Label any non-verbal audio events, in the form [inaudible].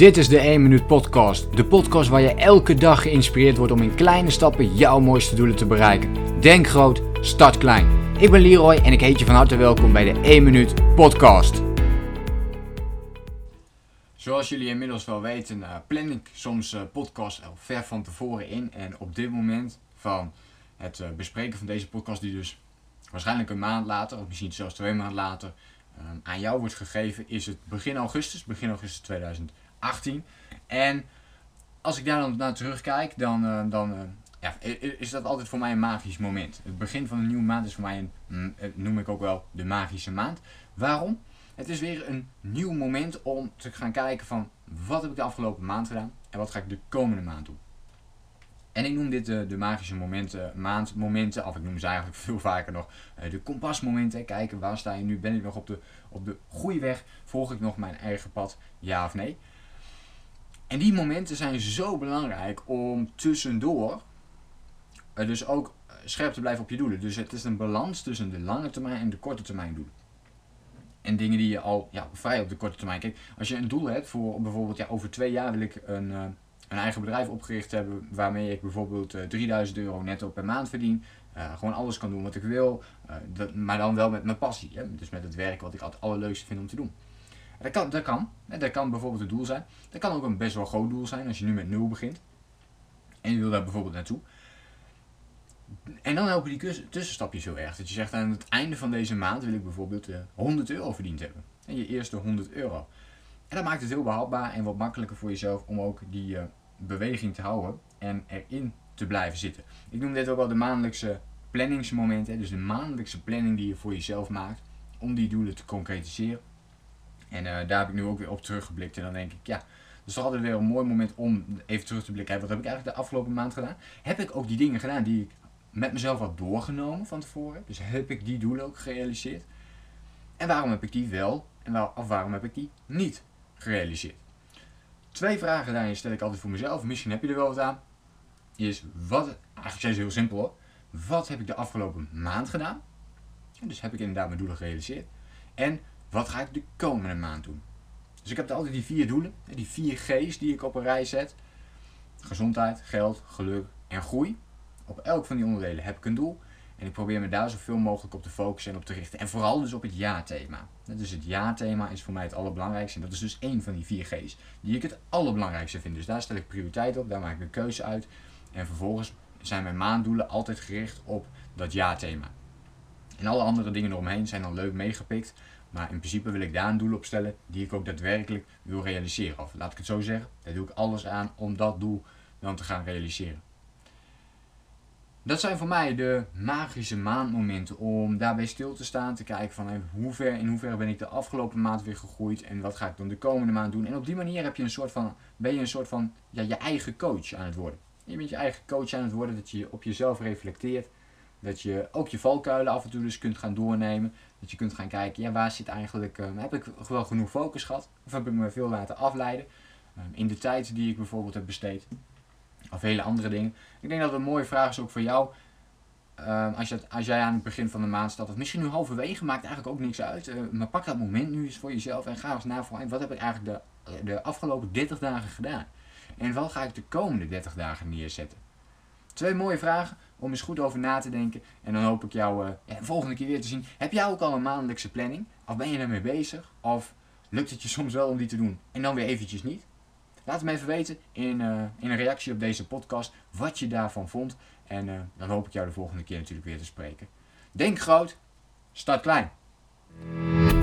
Dit is de 1 Minuut Podcast. De podcast waar je elke dag geïnspireerd wordt om in kleine stappen jouw mooiste doelen te bereiken. Denk groot, start klein. Ik ben Leroy en ik heet je van harte welkom bij de 1 Minuut Podcast. Zoals jullie inmiddels wel weten, uh, plan ik soms uh, podcasts al ver van tevoren in. En op dit moment van het uh, bespreken van deze podcast, die dus waarschijnlijk een maand later, of misschien zelfs twee maanden later, aan jou wordt gegeven, is het begin augustus, begin augustus 2018. En als ik daar dan naar terugkijk, dan, dan ja, is dat altijd voor mij een magisch moment. Het begin van een nieuwe maand is voor mij een, mm, noem ik ook wel, de magische maand. Waarom? Het is weer een nieuw moment om te gaan kijken van wat heb ik de afgelopen maand gedaan en wat ga ik de komende maand doen. En ik noem dit de, de magische momenten, maandmomenten, of ik noem ze eigenlijk [laughs] veel vaker nog eh, de kompasmomenten. Kijken waar sta je nu, ben ik nog op de, op de goede weg, volg ik nog mijn eigen pad, ja of nee. En die momenten zijn zo belangrijk om tussendoor uh, dus ook eh, scherp te blijven op je doelen. Dus het is een balans tussen de lange termijn en de korte termijn doelen. En dingen die je al ja, vrij op de korte termijn. Kijk, als je een doel hebt voor bijvoorbeeld ja, over twee jaar wil ik een, uh, een eigen bedrijf opgericht hebben waarmee ik bijvoorbeeld uh, 3000 euro netto per maand verdien. Gewoon alles kan doen wat ik wil, maar dan wel met mijn passie. Dus met het werk wat ik altijd het allerleukste vind om te doen. Dat kan, dat kan. Dat kan bijvoorbeeld het doel zijn. Dat kan ook een best wel groot doel zijn als je nu met nul begint. En je wil daar bijvoorbeeld naartoe. En dan helpen die tussenstapjes heel erg. Dat je zegt aan het einde van deze maand wil ik bijvoorbeeld 100 eh, euro verdiend hebben. En je eerste 100 euro. En dat maakt het heel behapbaar en wat makkelijker voor jezelf om ook die uh, beweging te houden en erin te blijven zitten. Ik noem dit ook wel de maandelijkse planningsmomenten. Dus de maandelijkse planning die je voor jezelf maakt om die doelen te concretiseren. En uh, daar heb ik nu ook weer op teruggeblikt. En dan denk ik, ja, dat is altijd weer een mooi moment om even terug te blikken. Wat heb ik eigenlijk de afgelopen maand gedaan? Heb ik ook die dingen gedaan die ik met mezelf wat doorgenomen van tevoren. Dus heb ik die doelen ook gerealiseerd? En waarom heb ik die wel en of waarom heb ik die niet gerealiseerd? Twee vragen daarin stel ik altijd voor mezelf. Misschien heb je er wel wat aan. Is wat, eigenlijk zijn ze heel simpel hoor. Wat heb ik de afgelopen maand gedaan? Dus heb ik inderdaad mijn doelen gerealiseerd. En wat ga ik de komende maand doen? Dus ik heb altijd die vier doelen, die vier G's die ik op een rij zet. Gezondheid, geld, geluk en groei. Op elk van die onderdelen heb ik een doel. En ik probeer me daar zoveel mogelijk op te focussen en op te richten. En vooral dus op het ja-thema. Dus het ja-thema is voor mij het allerbelangrijkste. En dat is dus één van die vier G's. Die ik het allerbelangrijkste vind. Dus daar stel ik prioriteit op. Daar maak ik een keuze uit. En vervolgens zijn mijn maanddoelen altijd gericht op dat ja-thema. En alle andere dingen eromheen zijn dan leuk meegepikt. Maar in principe wil ik daar een doel op stellen die ik ook daadwerkelijk wil realiseren. Of laat ik het zo zeggen, daar doe ik alles aan om dat doel dan te gaan realiseren. Dat zijn voor mij de magische maandmomenten om daarbij stil te staan, te kijken van hoe ver, in hoeverre ben ik de afgelopen maand weer gegroeid en wat ga ik dan de komende maand doen. En op die manier heb je een soort van, ben je een soort van ja, je eigen coach aan het worden. Je bent je eigen coach aan het worden, dat je op jezelf reflecteert. Dat je ook je valkuilen af en toe dus kunt gaan doornemen. Dat je kunt gaan kijken, ja, waar zit eigenlijk, uh, heb ik wel genoeg focus gehad? Of heb ik me veel laten afleiden? Uh, in de tijd die ik bijvoorbeeld heb besteed. Of hele andere dingen. Ik denk dat het een mooie vraag is ook voor jou. Uh, als, je, als jij aan het begin van de maand staat, of misschien nu halverwege, maakt eigenlijk ook niks uit. Maar pak dat moment nu eens voor jezelf en ga eens na voor wat heb ik eigenlijk de, de afgelopen 30 dagen gedaan? En wat ga ik de komende 30 dagen neerzetten? Twee mooie vragen om eens goed over na te denken. En dan hoop ik jou uh, ja, de volgende keer weer te zien. Heb jij ook al een maandelijkse planning? Of ben je ermee bezig? Of lukt het je soms wel om die te doen en dan weer eventjes niet? Laat me even weten in, uh, in een reactie op deze podcast wat je daarvan vond. En dan hoop ik jou de volgende keer natuurlijk weer te spreken. Denk groot, start klein.